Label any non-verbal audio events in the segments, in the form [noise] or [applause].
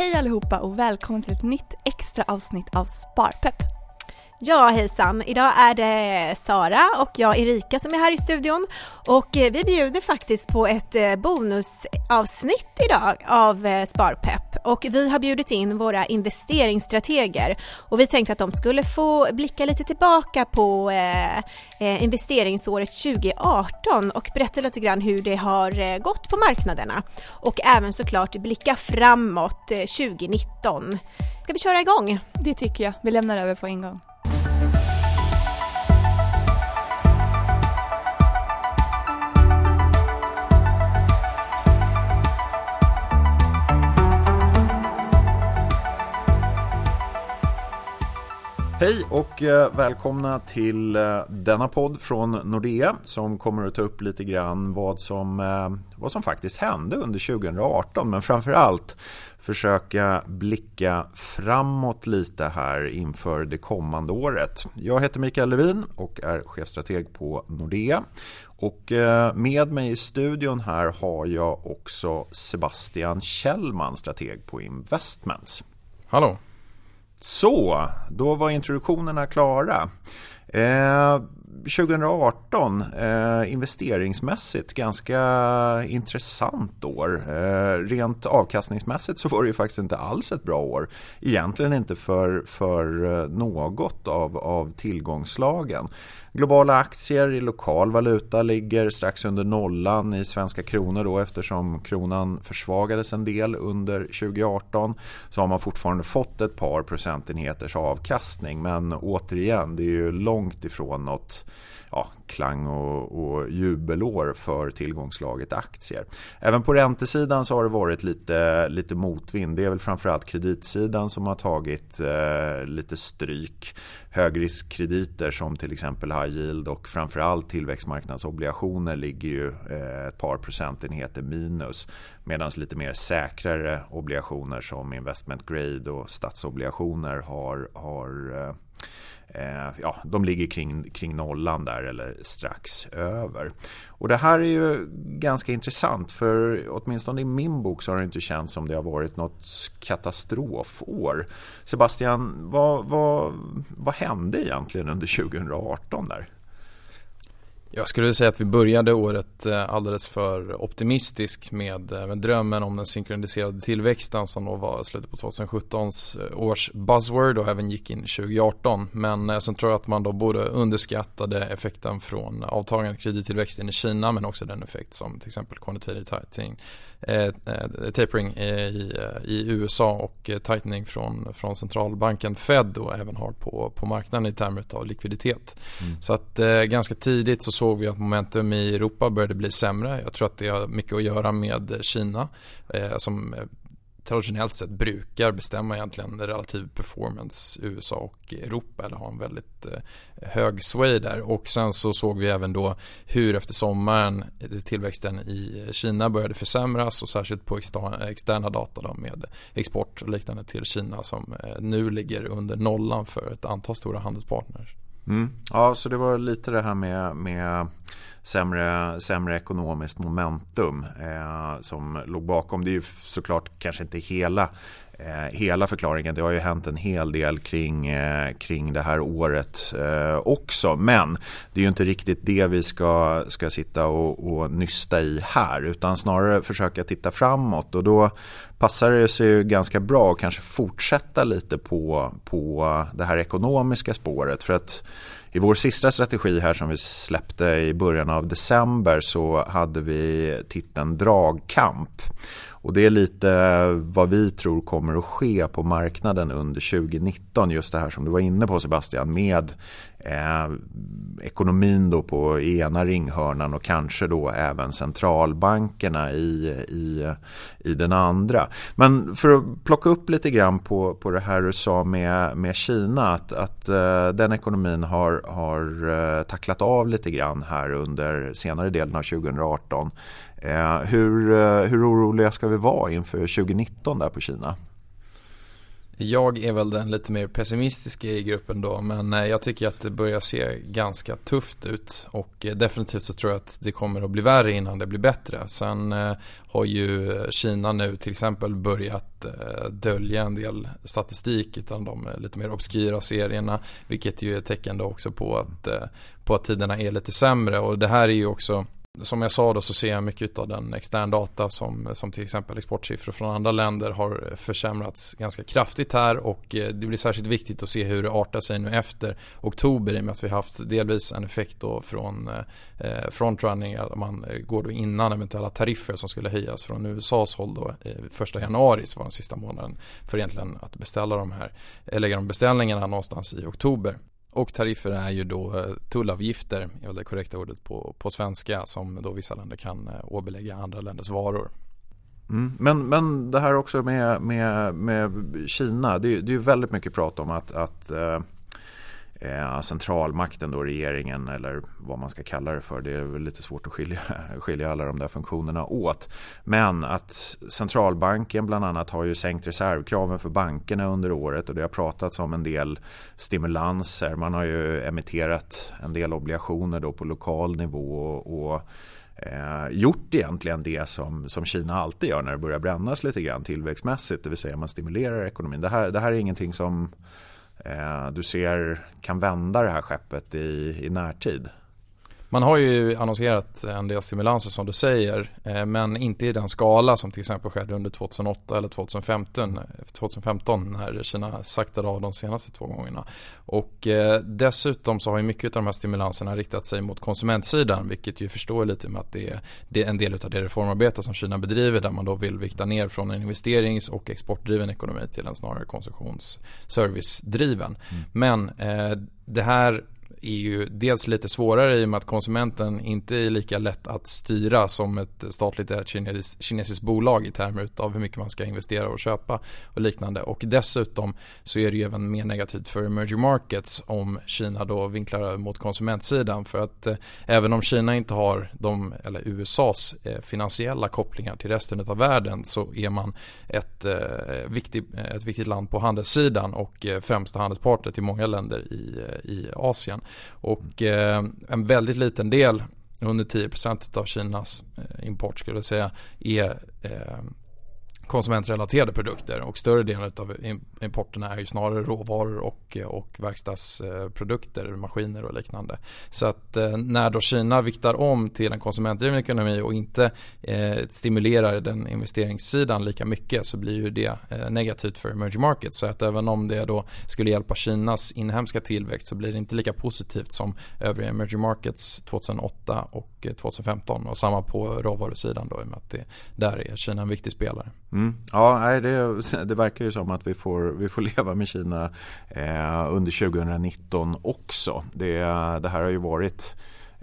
Hej allihopa och välkommen till ett nytt extra avsnitt av Sparpepp. Ja hejsan, idag är det Sara och jag Erika som är här i studion och eh, vi bjuder faktiskt på ett eh, bonusavsnitt idag av eh, Sparpepp och vi har bjudit in våra investeringsstrateger och vi tänkte att de skulle få blicka lite tillbaka på investeringsåret 2018 och berätta lite grann hur det har gått på marknaderna och även såklart blicka framåt 2019. Ska vi köra igång? Det tycker jag. Vi lämnar över på en gång. Hej och eh, välkomna till eh, denna podd från Nordea som kommer att ta upp lite grann vad som, eh, vad som faktiskt hände under 2018 men framför allt försöka blicka framåt lite här inför det kommande året. Jag heter Mikael Levin och är chefstrateg på Nordea. Och med mig i studion här har jag också Sebastian Kjellman, strateg på Investments. Hallå! Så, då var introduktionerna klara. Eh, 2018 eh, investeringsmässigt ganska intressant år. Eh, rent avkastningsmässigt så var det ju faktiskt inte alls ett bra år. Egentligen inte för, för eh, något av, av tillgångslagen. Globala aktier i lokal valuta ligger strax under nollan i svenska kronor då eftersom kronan försvagades en del under 2018 så har man fortfarande fått ett par procentenheters avkastning. Men återigen det är ju långt ifrån något ja, klang och, och jubelår för tillgångslaget aktier. Även på räntesidan så har det varit lite, lite motvind. Det är väl framförallt kreditsidan som har tagit eh, lite stryk. Högriskkrediter som till exempel high yield och framförallt tillväxtmarknadsobligationer ligger ju eh, ett par procentenheter minus. Medan lite mer säkrare obligationer som investment grade och statsobligationer har, har eh, Eh, ja, de ligger kring, kring nollan där eller strax över. Och det här är ju ganska intressant för åtminstone i min bok så har det inte känts som det har varit något katastrofår. Sebastian, vad, vad, vad hände egentligen under 2018 där? Jag skulle säga att vi började året eh, alldeles för optimistisk med, eh, med drömmen om den synkroniserade tillväxten som då var slutet på 2017 eh, års buzzword och även gick in 2018. Men sen tror jag att man då både underskattade effekten från avtagande kredittillväxten i Kina men också den effekt som till exempel quantitative tightening eh, tapering i, i USA och tightening från, från centralbanken Fed och även har på, på marknaden i termer av likviditet. Mm. Så att eh, ganska tidigt så såg vi att momentum i Europa började bli sämre. Jag tror att det har mycket att göra med Kina eh, som traditionellt sett brukar bestämma egentligen relativ performance USA och Europa eller ha en väldigt eh, hög sway där och sen så såg vi även då hur efter sommaren tillväxten i Kina började försämras och särskilt på externa data då med export och liknande till Kina som eh, nu ligger under nollan för ett antal stora handelspartners. Mm. Ja, så det var lite det här med, med sämre, sämre ekonomiskt momentum eh, som låg bakom. Det är ju såklart kanske inte hela Eh, hela förklaringen. Det har ju hänt en hel del kring, eh, kring det här året eh, också. Men det är ju inte riktigt det vi ska, ska sitta och, och nysta i här. Utan snarare försöka titta framåt. Och då passar det sig ju ganska bra att kanske fortsätta lite på, på det här ekonomiska spåret. För att i vår sista strategi här som vi släppte i början av december så hade vi titeln Dragkamp. Och det är lite eh, vad vi tror kommer att ske på marknaden under 2019. Just det här som du var inne på Sebastian med eh, ekonomin då på ena ringhörnan och kanske då även centralbankerna i, i, i den andra. Men för att plocka upp lite grann på, på det här du sa med, med Kina att, att eh, den ekonomin har, har eh, tacklat av lite grann här under senare delen av 2018. Eh, hur, eh, hur oroliga ska vi vara inför 2019 där på Kina? Jag är väl den lite mer pessimistiska i gruppen då men eh, jag tycker att det börjar se ganska tufft ut och definitivt så tror jag att det kommer att bli värre innan det blir bättre. Sen har ju Kina nu till exempel börjat dölja en del statistik utan de lite mer obskyra serierna vilket ju är ett tecken då också på att, på att tiderna är lite sämre och det här är ju också som jag sa då så ser jag mycket av den extern data som, som till exempel exportsiffror från andra länder har försämrats ganska kraftigt här och eh, det blir särskilt viktigt att se hur det artar sig nu efter oktober i och med att vi haft delvis en effekt då från eh, eh frontrunning, att man eh, går då innan eventuella tariffer som skulle höjas från USAs håll då eh, första januari så var den sista månaden för egentligen att beställa de här, lägga de beställningarna någonstans i oktober. Och tariffer är ju då eh, tullavgifter, är väl det korrekta ordet på, på svenska, som då vissa länder kan eh, åbelägga andra länders varor. Mm. Men, men det här också med, med, med Kina, det, det är ju väldigt mycket prat om att, att eh, eh, centralmakten, då regeringen eller vad man ska kalla det för. Det är väl lite svårt att skilja, [laughs] skilja alla de där funktionerna åt. Men att centralbanken bland annat har ju sänkt reservkraven för bankerna under året och det har pratats om en del stimulanser. Man har ju emitterat en del obligationer då på lokal nivå och, och eh, gjort egentligen det som, som Kina alltid gör när det börjar brännas lite grann tillväxtmässigt, det vill säga man stimulerar ekonomin. Det här, det här är ingenting som Eh, du ser kan vända det här skeppet i, i närtid? Man har ju annonserat en del stimulanser som du säger eh, men inte i den skala som till exempel skedde under 2008 eller 2015, 2015 när Kina saktade av de senaste två gångerna. Och eh, dessutom så har ju mycket av de här stimulanserna riktat sig mot konsumentsidan vilket ju förstår lite med att det är, en del av det reformarbete som Kina bedriver där man då vill vikta ner från en investerings och exportdriven ekonomi till en snarare konsumtionsservice-driven. Mm. Men eh, det här är ju dels lite svårare i och med att konsumenten inte är lika lätt att styra som ett statligt ägt kinesiskt, kinesiskt bolag i termer av hur mycket man ska investera och köpa och liknande. Och dessutom så är det ju även mer negativt för emerging markets om Kina då vinklar mot konsumentsidan. För att eh, även om Kina inte har de, eller USAs eh, finansiella kopplingar till resten av världen så är man ett, eh, viktig, eh, ett viktigt land på handelssidan och eh, främsta handelspartner till många länder i, eh, i Asien. Och eh, en väldigt liten del, under 10% av Kinas eh, import skulle jag säga, är eh, konsumentrelaterade produkter och större delen av importerna är ju snarare råvaror och, och verkstadsprodukter, maskiner och liknande. Så att eh, när då Kina viktar om till en konsumentdriven ekonomi och inte eh, stimulerar den investeringssidan lika mycket så blir ju det eh, negativt för emerging markets. Så att även om det då skulle hjälpa Kinas inhemska tillväxt så blir det inte lika positivt som övriga emerging markets 2008 och eh, 2015 och samma på råvarusidan då i och med att det, där är Kina en viktig spelare. Mm. Mm. Ja, det, [laughs] det verkar ju som att vi får, vi får [laughs] leva med Kina eh, under 2019 också. Det, det här har ju varit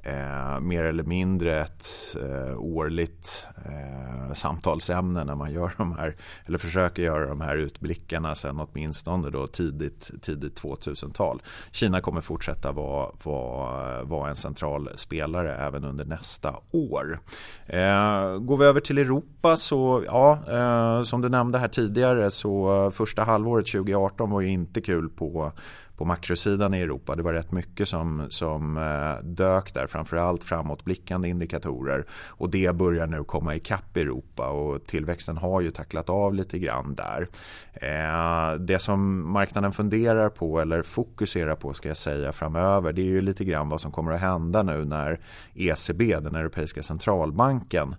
eh, mer eller mindre ett eh, årligt eh, samtalsämne när man gör de här, eller försöker göra de här utblickarna sen åtminstone då tidigt, tidigt 2000-tal. Kina kommer fortsätta vara, vara, vara en central spelare även under nästa år. Eh, går vi över till Europa så, ja, eh, som du nämnde här tidigare så första halvåret 2018 var ju inte kul på på makrosidan i Europa. Det var rätt mycket som, som eh, dök där, framförallt framåtblickande indikatorer. Och det börjar nu komma ikapp Europa och tillväxten har ju tacklat av lite grann där. Eh, det som marknaden funderar på eller fokuserar på ska jag säga framöver det är ju lite grann vad som kommer att hända nu när ECB, den europeiska centralbanken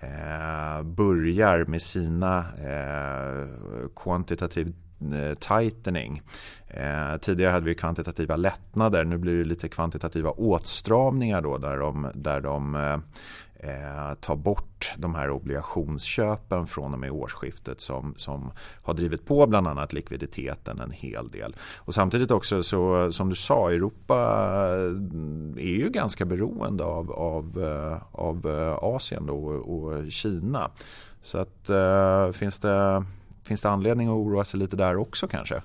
eh, börjar med sina eh, quantitative Eh, tightening. Eh, tidigare hade vi kvantitativa lättnader, nu blir det lite kvantitativa åtstramningar då där de, där de eh, eh, tar bort de här obligationsköpen från och med årsskiftet som, som har drivit på bland annat likviditeten en hel del. Och samtidigt också så som du sa, Europa eh, är ju ganska beroende av, av, av Asien då och Kina. Så att eh, finns det Finns det anledning att oroa sig lite där också kanske?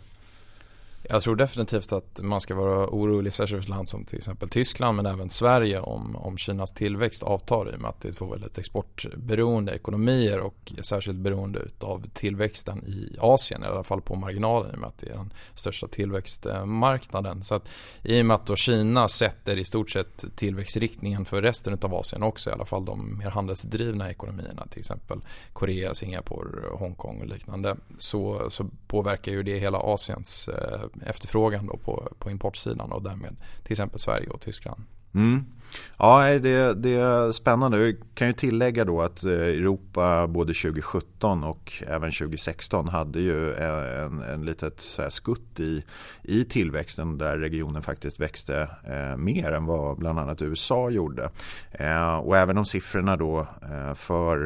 Jag tror definitivt att man ska vara orolig, särskilt ett land som till exempel Tyskland men även Sverige om, om Kinas tillväxt avtar i och med att det är två väldigt exportberoende ekonomier och särskilt beroende av tillväxten i Asien, i alla fall på marginalen i och med att det är den största tillväxtmarknaden. Så att i och med att då Kina sätter i stort sett tillväxtriktningen för resten av Asien också, i alla fall de mer handelsdrivna ekonomierna, till exempel Korea, Singapore, Hongkong och liknande, så, så påverkar ju det hela Asiens eh, efterfrågan då på, på importsidan och därmed till exempel Sverige och Tyskland. Mm. Ja, det, det är spännande. Jag kan ju tillägga då att eh, Europa både 2017 och även 2016 hade ju eh, en, en litet så skutt i, i tillväxten där regionen faktiskt växte eh, mer än vad bland annat USA gjorde. Eh, och även om siffrorna då eh, för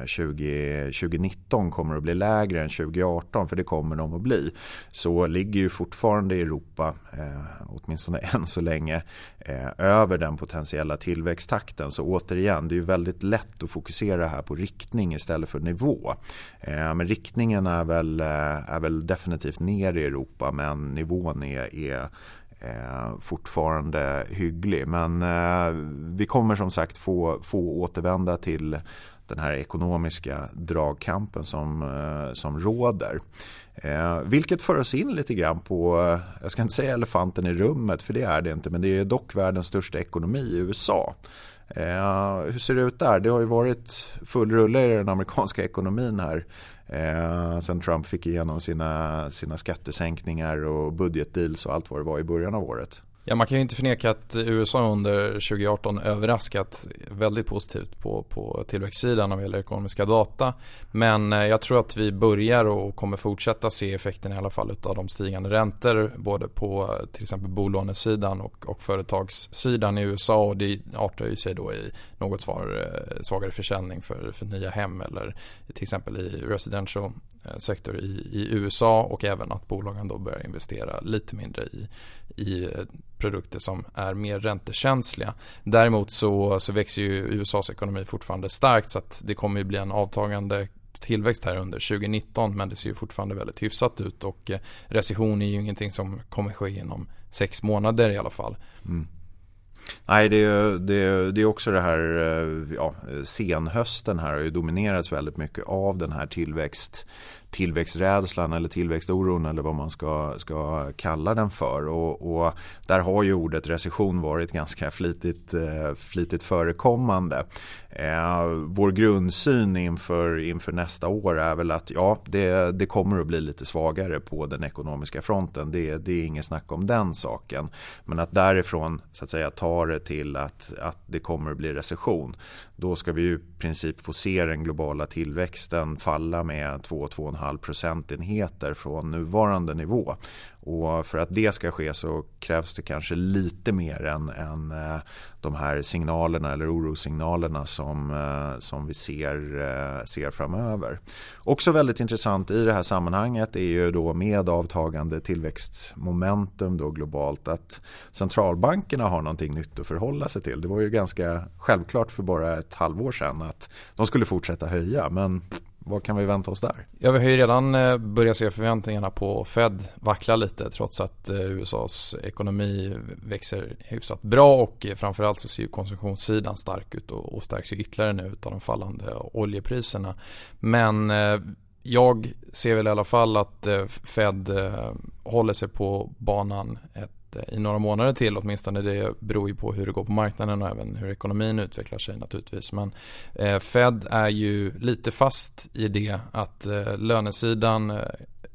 eh, 20, 2019 kommer att bli lägre än 2018, för det kommer de att bli, så ligger ju fortfarande Europa, eh, åtminstone [laughs] än så länge, Eh, över den potentiella tillväxttakten. Så återigen, det är ju väldigt lätt att fokusera här på riktning istället för nivå. Eh, men riktningen är väl, eh, är väl definitivt ner i Europa men nivån är, är eh, fortfarande hygglig. Men eh, vi kommer som sagt få, få återvända till den här ekonomiska dragkampen som, eh, som råder. Eh, vilket för oss in lite grann på, eh, jag ska inte säga elefanten i rummet för det är det inte, men det är dock världens största ekonomi i USA. Eh, hur ser det ut där? Det har ju varit full rulle i den amerikanska ekonomin här eh, sen Trump fick igenom sina, sina skattesänkningar och budgetdeals och allt vad det var i början av året. Ja, man kan ju inte förneka att USA under 2018 överraskat väldigt positivt på, på tillväxtsidan vad gäller ekonomiska data. Men eh, jag tror att vi börjar och kommer fortsätta se effekten i alla fall av de stigande räntor både på eh, till exempel bolånesidan och, och företagssidan i USA och det artar ju sig då i något svar, eh, svagare försäljning för, för nya hem eller till exempel i residential sektor i, i USA och även att bolagen då börjar investera lite mindre i, i produkter som är mer räntekänsliga. Däremot så, så växer ju USAs ekonomi fortfarande starkt så att det kommer ju bli en avtagande tillväxt här under 2019 men det ser ju fortfarande väldigt hyfsat ut och eh, recession är ju ingenting som kommer ske inom sex månader i alla fall. Mm. Nej, det är, det, är, det är också det här, eh, ja, senhösten här har ju dominerats väldigt mycket av den här tillväxt tillväxträdslan eller tillväxtoron eller vad man ska, ska kalla den för. Och, och där har ju ordet recession varit ganska flitigt, eh, flitigt förekommande. Eh, vår grundsyn inför, inför nästa år är väl att ja, det, det kommer att bli lite svagare på den ekonomiska fronten. Det, det är inget snack om den saken. Men att därifrån så att säga ta det till att, att det kommer att bli recession. Då ska vi ju i princip få se den globala tillväxten falla med 2-2,5 procentenheter från nuvarande nivå. Och för att det ska ske så krävs det kanske lite mer än, än eh, de här signalerna eller orossignalerna som, eh, som vi ser, eh, ser framöver. Också väldigt intressant i det här sammanhanget är ju då med avtagande tillväxtmomentum då globalt att centralbankerna har någonting nytt att förhålla sig till. Det var ju ganska självklart för bara ett halvår sedan att de skulle fortsätta höja men vad kan vi vänta oss där? Ja, vi har ju redan eh, börjat se förväntningarna på Fed vackla lite trots att eh, USAs ekonomi växer hyfsat bra och eh, framförallt så ser ju konsumtionssidan stark ut och stärks ju ytterligare nu av de fallande oljepriserna. Men jag ser väl i alla fall att Fed håller sig på banan ett i några månader till åtminstone. Det beror ju på hur det går på marknaden och även hur ekonomin utvecklar sig naturligtvis. Men eh, Fed är ju lite fast i det att eh, lönesidan eh,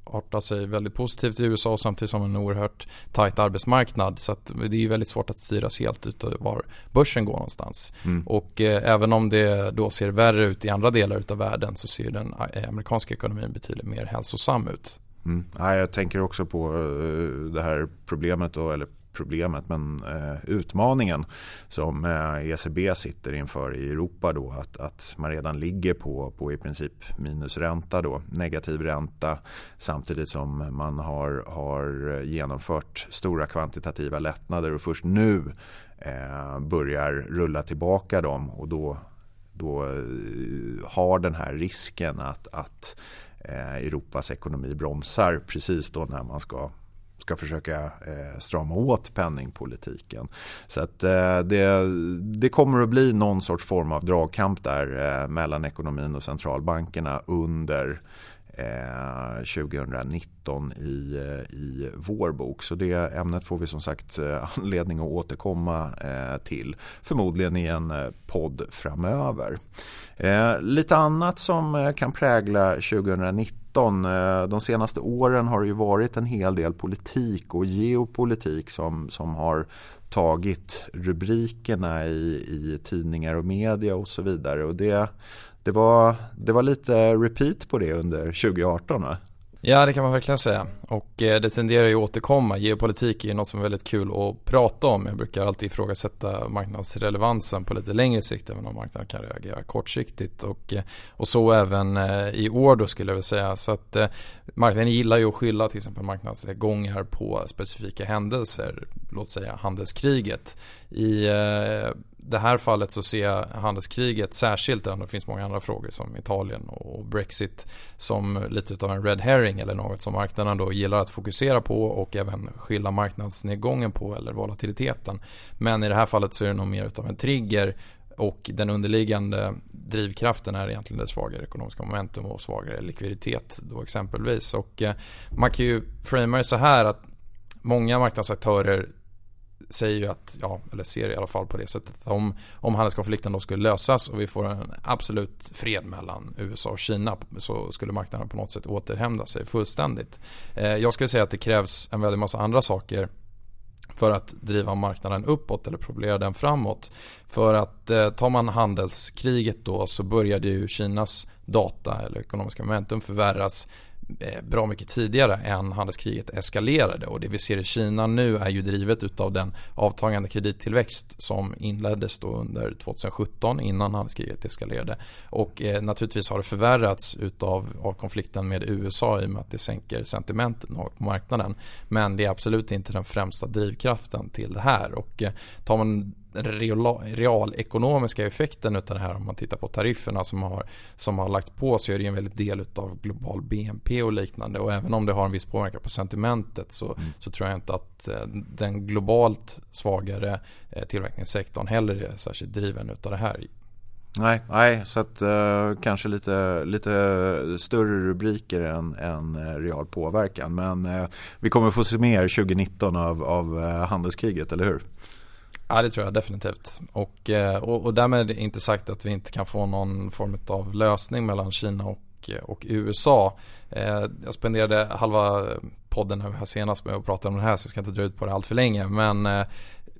artar sig väldigt positivt i USA samtidigt som en oerhört tajt arbetsmarknad. Så det är väldigt svårt att styras helt utav var börsen går någonstans. Mm. Och eh, även om det då ser värre ut i andra delar utav världen så ser den eh, amerikanska ekonomin betydligt mer hälsosam ut. Mm. Ja, jag tänker också på eh, det här problemet, då, eller problemet, men eh, utmaningen som eh, ECB sitter inför i Europa då att, att man redan ligger på, på i princip minusränta då, negativ ränta samtidigt som man har, har genomfört stora kvantitativa lättnader och först nu eh, börjar rulla tillbaka dem och då, då eh, har den här risken att, att Eh, Eh, Europas ekonomi bromsar precis då när man ska ska försöka eh, strama åt penningpolitiken. Så att eh, det, det kommer att bli någon sorts form av dragkamp där mellan ekonomin och centralbankerna under Eh, 2019 i, eh, i vår bok. Så det ämnet får vi som sagt eh, anledning att återkomma till. Förmodligen i en podd framöver. Lite annat som kan prägla 2019 de senaste åren har det ju varit en hel del politik och geopolitik som, som har tagit rubrikerna i, i tidningar och media och så vidare. Och det, det var, det var lite repeat på det under 2018 va? Ja det kan man verkligen säga och eh, det tenderar ju att återkomma. Geopolitik är ju något som är väldigt kul att prata om. Jag brukar alltid ifrågasätta marknadsrelevansen på lite längre sikt även om marknaden kan reagera kortsiktigt och, eh, och så även eh, i år då skulle jag vilja säga. Så att marknaden gillar ju att skylla till exempel marknadsgångar på specifika händelser. Låt säga handelskriget. I det här fallet så ser jag handelskriget särskilt, även det finns många andra frågor som Italien och Brexit som lite av en red herring eller något som marknaden då gillar att fokusera på och även skylla marknadsnedgången på eller volatiliteten. Men i det här fallet så är det nog mer utav en trigger och den underliggande drivkraften är egentligen det svagare ekonomiska momentum och svagare likviditet då exempelvis. Och eh, man kan ju framea det så här att många marknadsaktörer säger ju att, ja, eller ser i alla fall på det sättet att om, om handelskonflikten då skulle lösas och vi får en absolut fred mellan USA och Kina så skulle marknaden på något sätt återhämta sig fullständigt. Eh, jag skulle säga att det krävs en väldig massa andra saker för att driva marknaden uppåt eller problemera den framåt. För att eh, tar man handelskriget då så började ju Kinas data eller ekonomiska momentum förvärras Eh, bra mycket tidigare än handelskriget eskalerade. Och det vi ser i Kina nu är ju drivet utav den avtagande kredittillväxt som inleddes då under 2017 innan handelskriget eskalerade. Och eh, naturligtvis har det förvärrats utav av konflikten med USA i och med att det sänker sentimentet på marknaden. Men det är absolut inte den främsta drivkraften till det här. Och eh, tar man realekonomiska effekten av det här om man tittar på tarifferna som har, som har lagts på så är det en väldigt del av global BNP och liknande och även om det har en viss påverkan på sentimentet så, mm. så tror jag inte att eh, den globalt svagare eh, tillverkningssektorn heller är särskilt driven av det här. Nej, nej så att uh, kanske lite, lite större rubriker än, än real påverkan. Men uh, vi kommer få se mer 2019 av, av uh, handelskriget, eller hur? Ja det tror jag definitivt. Och, eh, och, och därmed inte sagt att vi inte kan få någon form av lösning mellan Kina och, och USA. Eh, jag spenderade halva podden här senast med att prata om det här så jag ska inte dra ut på det allt för länge. Men eh,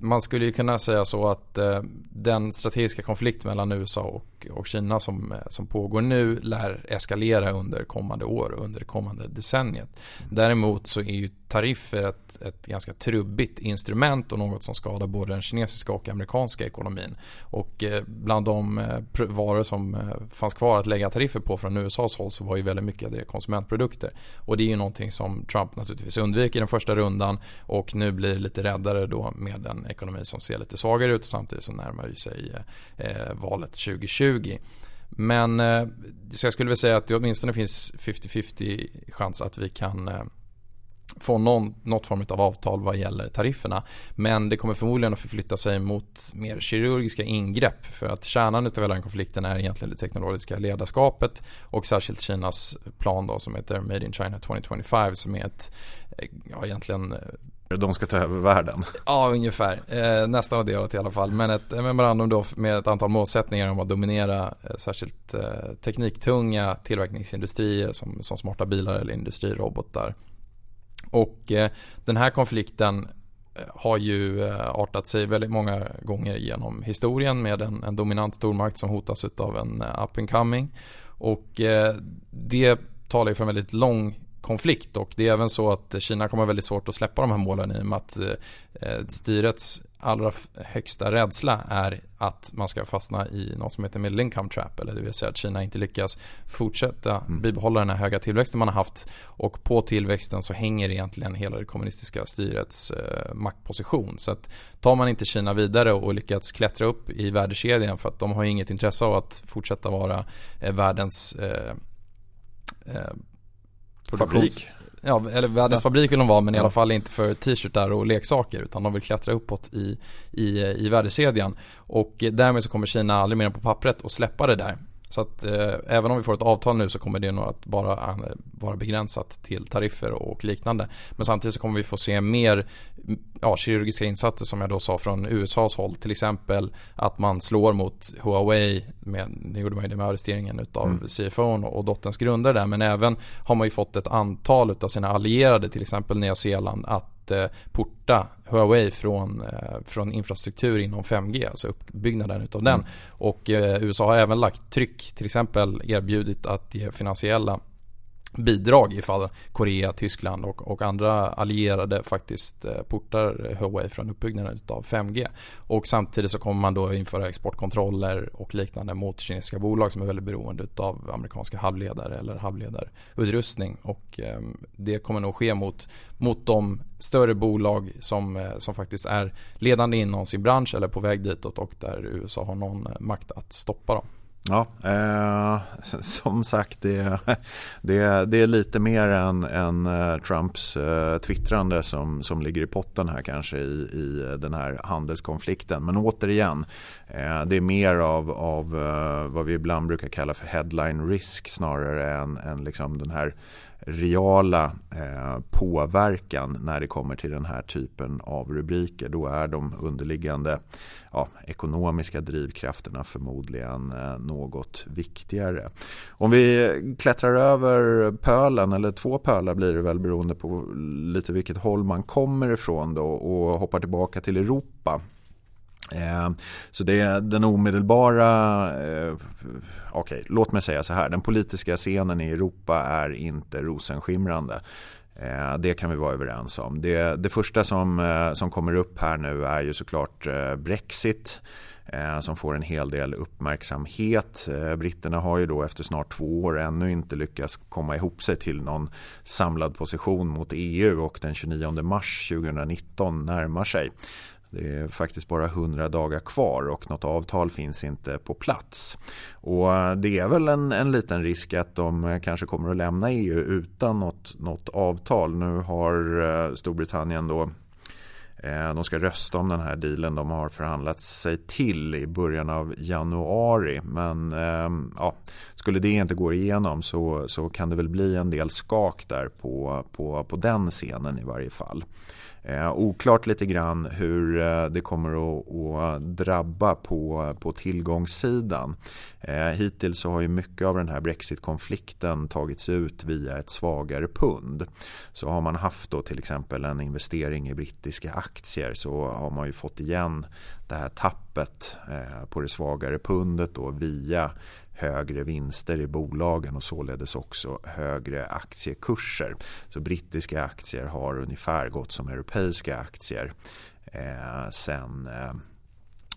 man skulle ju kunna säga så att eh, den strategiska konflikt mellan USA och, och Kina som, eh, som pågår nu lär eskalera under kommande år, under kommande decenniet. Däremot så är ju tariffer ett, ett ganska trubbigt instrument och något som skadar både den kinesiska och amerikanska ekonomin. Och eh, bland de eh, varor som eh, fanns kvar att lägga tariffer på från USAs håll så var ju väldigt mycket av det konsumentprodukter. Och det är ju någonting som Trump naturligtvis undviker i den första rundan och nu blir lite räddare då med en ekonomi som ser lite svagare ut och samtidigt så närmar sig eh, valet 2020. Men eh, så jag skulle vilja säga att det åtminstone finns 50-50 chans att vi kan eh, få någon, något form av avtal vad gäller tarifferna. Men det kommer förmodligen att förflytta sig mot mer kirurgiska ingrepp för att kärnan av hela den konflikten är egentligen det teknologiska ledarskapet och särskilt Kinas plan då som heter Made in China 2025 som är ett, eh, ja egentligen eh, de ska ta över världen. [laughs] Ja, ungefär. Eh, nästan åt det hållet i alla fall. Men ett memorandum då med ett antal målsättningar om att dominera eh, särskilt eh, tekniktunga tillverkningsindustrier eh, som, som smarta bilar eller industrirobotar. Och eh, den här konflikten eh, har ju eh, artat sig väldigt många gånger genom historien med en, en dominant stormakt som hotas av en eh, up and coming. Och det talar ju för en väldigt lång konflikt och det är även så att Kina kommer väldigt svårt att släppa de här målen i och med att styrets allra högsta rädsla är att man ska fastna i något som heter middle income trap. Eller det vill säga att Kina inte lyckas fortsätta mm. bibehålla den här höga tillväxten man har haft. Och på tillväxten så hänger egentligen hela det kommunistiska styrets eh, maktposition. Så att tar man inte Kina vidare och lyckats klättra upp i värdekedjan för att de har inget intresse av att fortsätta vara eh, världens produktions, ja, eller världens ja. fabrik vill de vara men i alla fall inte för t-shirtar och leksaker utan de vill klättra uppåt i, i, i värdekedjan. Och därmed så kommer Kina aldrig mer på pappret att släppa det där. Så att eh, även om vi får ett avtal nu så kommer det nog att bara eh, vara begränsat till tariffer och liknande. Men samtidigt så kommer vi få se mer ja, kirurgiska insatser som jag då sa från USAs håll. Till exempel att man slår mot Huawei. Med, det gjorde man ju det med arresteringen utav mm. CFO och dotterns grundare där. Men även har man ju fått ett antal av sina allierade, till exempel Nya Zeeland, att eh, porta Huawei från, eh, från infrastruktur inom 5G, alltså uppbyggnaden utav den. Mm. Och eh, USA har även lagt tryck, till exempel erbjudit att ge finansiella bidrag ifall Korea, Tyskland och, och andra allierade faktiskt eh, portar Huawei från uppbyggnaden av 5G. Och samtidigt så kommer man då införa exportkontroller och liknande mot kinesiska bolag som är väldigt beroende av amerikanska halvledare eller halvledarutrustning. Och eh, det kommer nog ske mot, mot de större bolag som, eh, som faktiskt är ledande inom sin bransch eller på väg ditåt och där USA har någon eh, makt att stoppa dem. Ja, eh, [laughs] som sagt det, [laughs] det, det är lite mer än, än eh, Trumps eh, twittrande som, som ligger i potten här kanske i, i den här handelskonflikten. Men återigen, eh, det är mer av, av eh, vad vi ibland brukar kalla för headline risk snarare än, än liksom den här reala eh, påverkan när det kommer till den här typen av rubriker. Då är de underliggande ja, ekonomiska drivkrafterna förmodligen eh, något viktigare. Om vi klättrar över pölen, eller två pölar blir det väl beroende på lite vilket håll man kommer ifrån då och hoppar tillbaka till Europa Eh, så det är den omedelbara, eh, okej okay, låt mig säga så här, den politiska scenen i Europa är inte rosenskimrande. Eh, det kan vi vara överens om. Det, det första som, som kommer upp här nu är ju såklart Brexit som får en hel del uppmärksamhet. Britterna har ju då efter snart två år ännu inte lyckats komma ihop sig till någon samlad position mot EU och den 29 mars 2019 närmar sig. Det är faktiskt bara 100 dagar kvar och något avtal finns inte på plats. Och eh, det är väl en, en liten risk att de eh, kanske kommer att lämna EU utan något, något avtal. Nu har eh, Storbritannien då Eh, de ska rösta om den här dealen de har förhandlat sig till i början av januari. Men ehm, ja, skulle det inte gå igenom så, så kan det väl bli en del skak där på, på, på den scenen i varje fall. Eh, oklart lite grann hur eh, det kommer att, att, drabba på, på tillgångssidan. Eh, hittills så har ju mycket av den här brexitkonflikten tagits ut via ett svagare pund. Så har man haft då till exempel en investering i brittiska aktier så har man ju fått igen det här tappet eh, på det svagare pundet då via högre vinster i bolagen och således också högre aktiekurser. Så brittiska aktier har ungefär gått som europeiska aktier eh, sen eh,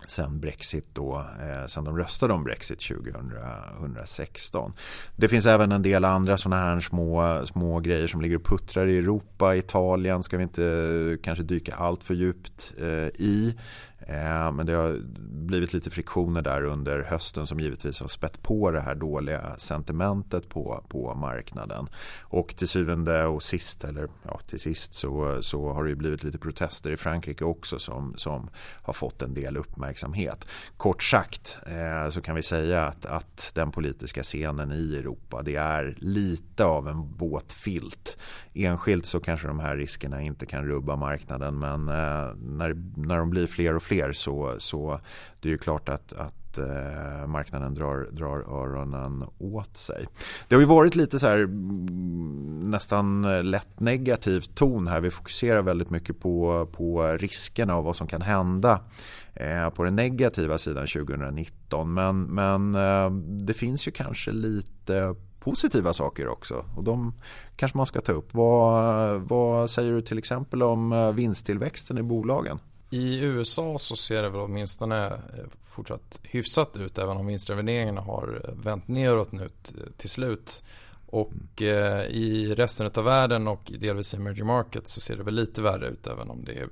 sen Brexit då, eh, sen de röstade om Brexit 2016. Det finns även en del andra sådana här små, små grejer som ligger och puttrar i Europa. Italien ska vi inte eh, kanske dyka allt för djupt eh, i. Eh, men det har blivit lite friktioner där under hösten som givetvis har spett på det här dåliga sentimentet på, på marknaden. Och till syvende och sist, eller ja, till sist så, så har det blivit lite protester i Frankrike också som, som har fått en del uppmärksamhet. Kort sagt eh, så kan vi säga att, att den politiska scenen i Europa det är lite av en våt filt. Enskilt så kanske de här riskerna inte kan rubba marknaden men eh, när, när de blir fler och fler sker så, så det är ju klart att, att eh, marknaden drar, drar öronen åt sig. Det har ju varit lite så här mm, nästan lätt negativ ton här. Vi fokuserar väldigt mycket på, på riskerna och vad som kan hända eh, på den negativa sidan 2019. Men, men eh, det finns ju kanske lite positiva saker också och de kanske man ska ta upp. Vad, vad säger du till exempel om eh, vinsttillväxten i bolagen? I USA så ser det väl åtminstone eh, fortsatt hyfsat ut även om vinstrevideringarna har eh, vänt neråt nu till slut. Och eh, i resten av världen och delvis i emerging markets så ser det väl lite värre ut även om det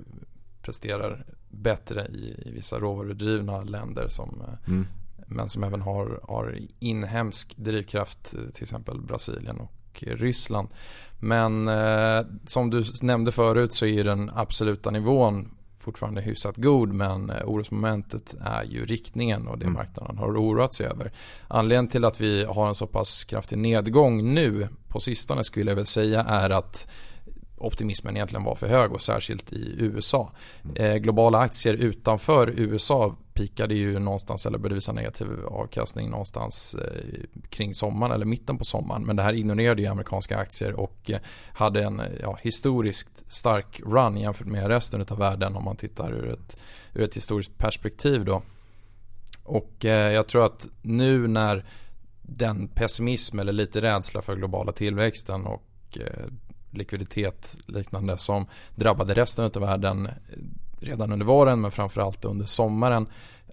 presterar bättre i, i vissa råvarudrivna länder som mm. men som även har, har inhemsk drivkraft till exempel Brasilien och och Ryssland. Men eh, som du nämnde förut så är den absoluta nivån fortfarande hyfsat god men eh, orosmomentet är ju riktningen och det mm. marknaden har oroat sig över. Anledningen till att vi har en så pass kraftig nedgång nu på sistone skulle jag väl säga är att optimismen egentligen var för hög och särskilt i USA. Mm. Eh, globala aktier utanför USA pikade ju någonstans eller började visa negativ avkastning någonstans eh, kring sommaren eller mitten på sommaren. Men det här ignorerade ju amerikanska aktier och eh, hade en ja, historiskt stark run jämfört med resten av världen om man tittar ur ett, ur ett historiskt perspektiv då. Och eh, jag tror att nu när den pessimism eller lite rädsla för globala tillväxten och eh, likviditet liknande som drabbade resten av världen redan under våren men framförallt under sommaren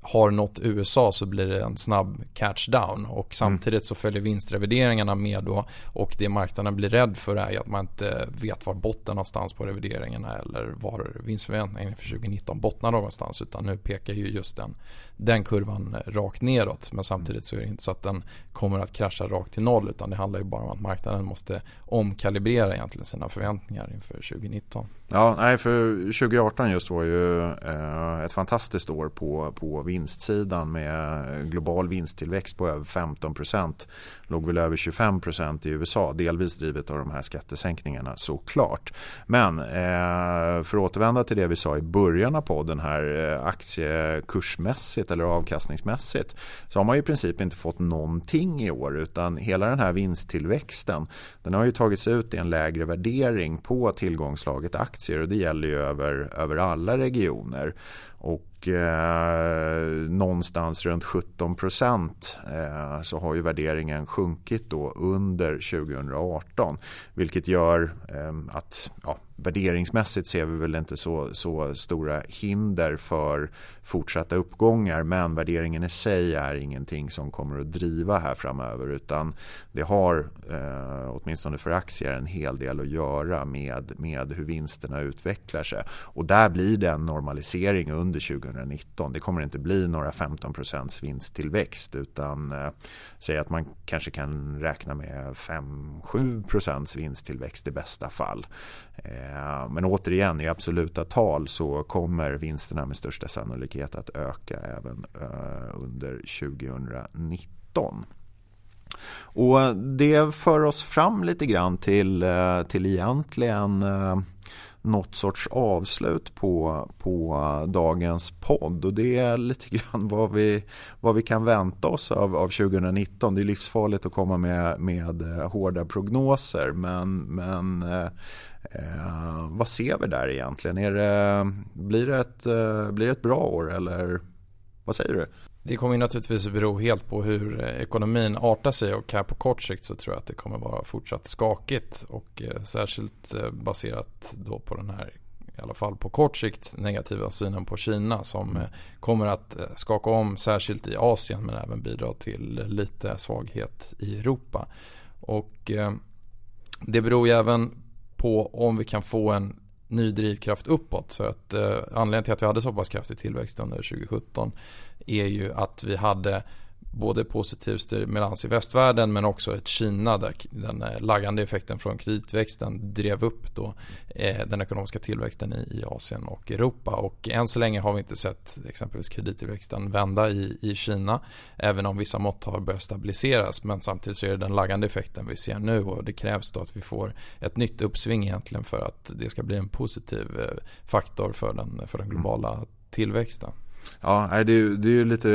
har nått USA så blir det en snabb catchdown och mm. samtidigt så följer vinstrevideringarna med då och det marknaden blir rädd för är att man inte vet var botten någonstans på revideringarna eller var vinstförväntningen för 2019 bottnar någonstans utan nu pekar ju just den, den kurvan rakt neråt men samtidigt så är det inte så att den kommer att krascha rakt till noll utan det handlar ju bara om att marknaden måste omkalibrera egentligen sina förväntningar inför 2019. Ja, nej, för 2018 just var ju eh, ett fantastiskt år på, på vinstsidan med global vinsttillväxt på över 15 procent. Låg väl över 25 procent i USA, delvis drivet av de här skattesänkningarna såklart. Men eh, för att återvända till det vi sa i början av podden här eh, aktiekursmässigt eller avkastningsmässigt så har man i princip inte fått någonting i år utan hela den här vinsttillväxten den har ju tagits ut i en lägre värdering på tillgångslaget aktier aktier och det gäller ju över, över alla regioner. Och eh, någonstans runt 17 procent eh, så har ju värderingen sjunkit då under 2018. Vilket gör eh, att ja, värderingsmässigt ser vi väl inte så, så stora hinder för fortsatta uppgångar men värderingen i sig är ingenting som kommer att driva här framöver utan det har eh, åtminstone för aktier en hel del att göra med, med hur vinsterna utvecklar sig och där blir det en normalisering under 2019. Det kommer inte bli några 15 vinsttillväxt utan eh, säg att man kanske kan räkna med 5-7 vinsttillväxt i bästa fall. Eh, men återigen i absoluta tal så kommer vinsterna med största sannolikhet att öka även eh, under 2019. Och det för oss fram lite grann till, eh, till egentligen något sorts avslut på, på dagens podd och det är lite grann [laughs] vad vi, vad vi kan vänta oss av, av 2019. Det är livsfarligt att komma med, med hårda prognoser men, men Eh, vad ser vi där egentligen? Är det, blir, det ett, eh, blir det ett bra år eller vad säger du? Det kommer naturligtvis att bero helt på hur eh, ekonomin artar sig och här på kort sikt så tror jag att det kommer vara fortsatt skakigt och eh, särskilt baserat då på den här i alla fall på kort sikt negativa synen på Kina som mm. kommer att skaka om särskilt i Asien men även bidra till lite svaghet i Europa. Och det beror ju även på om vi kan få en ny drivkraft uppåt. Så att eh, anledningen till att vi hade så pass kraftig tillväxt under 2017 är ju att vi hade både positiv stimulans i västvärlden men också ett Kina där den eh, laggande effekten från kreditväxten drev upp då eh, den ekonomiska tillväxten i, Asien och Europa. Och än så länge har vi inte sett exempelvis kredittillväxten vända i, i Kina även om vissa mått har börjat stabiliseras men samtidigt så är det den laggande effekten vi ser nu och det krävs då att vi får ett nytt uppsving egentligen för att det ska bli en positiv eh, faktor för den, för den globala tillväxten. Ja, det är, det är lite,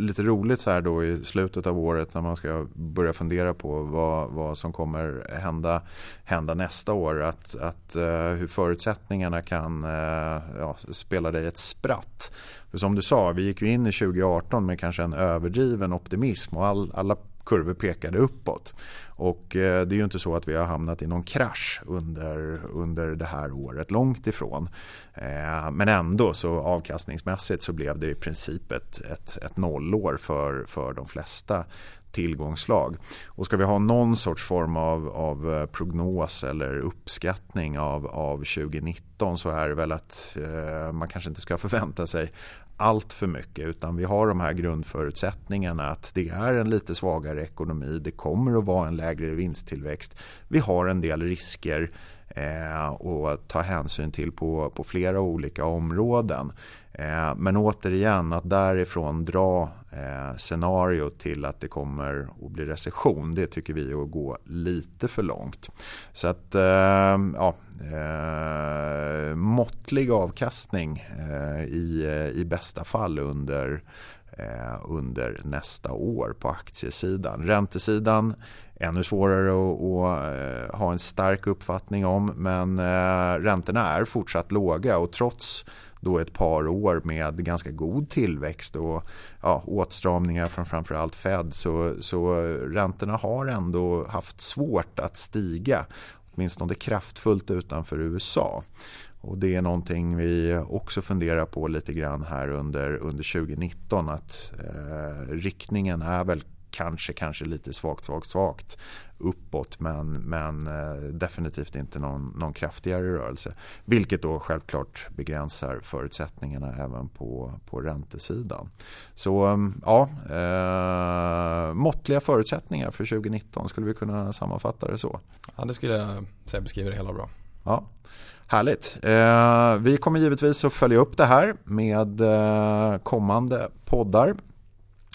lite roligt så här då i slutet av året när man ska börja fundera på vad, vad som kommer hända, hända nästa år. Att, att uh, hur förutsättningarna kan uh, ja, spela dig ett spratt. För som du sa, vi gick ju in i 2018 med kanske en överdriven optimism och all, alla kurvor pekade uppåt. Och eh, det är ju inte så att vi har hamnat i någon krasch under, under det här året, långt ifrån. Eh, men ändå så avkastningsmässigt så blev det i princip ett, ett, ett nollår för, för de flesta tillgångslag. Och ska vi ha någon sorts form av, av eh, prognos eller uppskattning av, av 2019 så är det väl att eh, man kanske inte ska förvänta sig allt för mycket utan vi har de här grundförutsättningarna att det är en lite svagare ekonomi, det kommer att vara en lägre vinsttillväxt. Vi har en del risker eh, ta hänsyn till på, på flera olika områden. Eh, men återigen, att därifrån dra eh, scenario till att det kommer att bli recession, det tycker vi är att gå lite för långt. Så att, eh, ja, eh, måttlig avkastning eh, i, eh, i bästa fall under Eh, under nästa år på aktiesidan. Räntesidan ännu svårare att, att, eh, ha en stark uppfattning om men eh, räntorna är fortsatt låga och trots då ett par år med ganska god tillväxt och ja, åtstramningar från framförallt Fed så, så räntorna har ändå haft svårt att stiga åtminstone kraftfullt utanför USA. Och det är någonting vi också funderar på lite grann här under, under 2019 att eh, riktningen är väl kanske, kanske lite svagt, svagt, svagt uppåt men, men eh, definitivt inte någon, någon kraftigare rörelse. Vilket då självklart begränsar förutsättningarna även på, på räntesidan. Så mm, ja, eh, måttliga förutsättningar för 2019 skulle vi kunna sammanfatta det så. Ja det skulle jag säga beskriver det hela bra. Ja. Härligt. Eh, vi kommer givetvis att följa upp det här med eh, kommande poddar.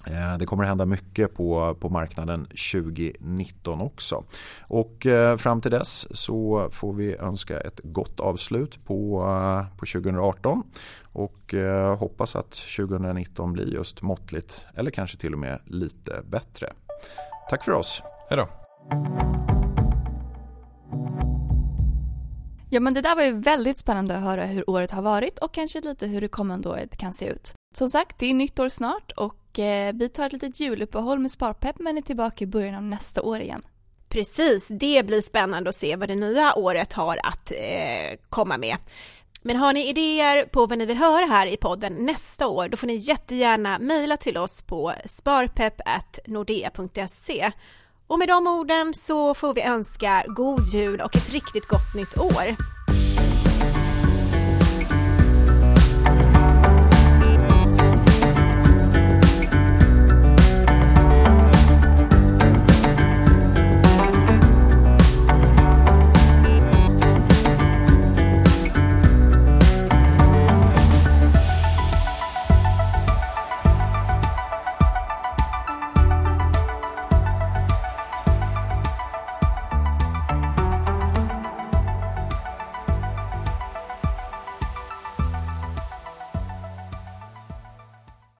Eh, det kommer att hända mycket på, på marknaden 2019 också. Och eh, fram till dess så får vi önska ett gott avslut på, eh, på 2018 och hoppas att 2019 blir just måttligt eller kanske till och med lite bättre. Tack för oss. Hej då. Ja men det där var ju väldigt spännande att höra hur året har varit och kanske lite hur det kommande året kan se ut. Som sagt, det är nytt år snart och eh, vi tar ett litet juluppehåll med Sparpepp men är tillbaka i början av nästa år igen. Precis, det blir spännande att se vad det nya året har att eh, komma med. Men har ni idéer på vad ni vill höra här i podden nästa år, då får ni jättegärna mejla till oss på sparpepp.nordea.se. Och med de orden så får vi önska god jul och ett riktigt gott nytt år.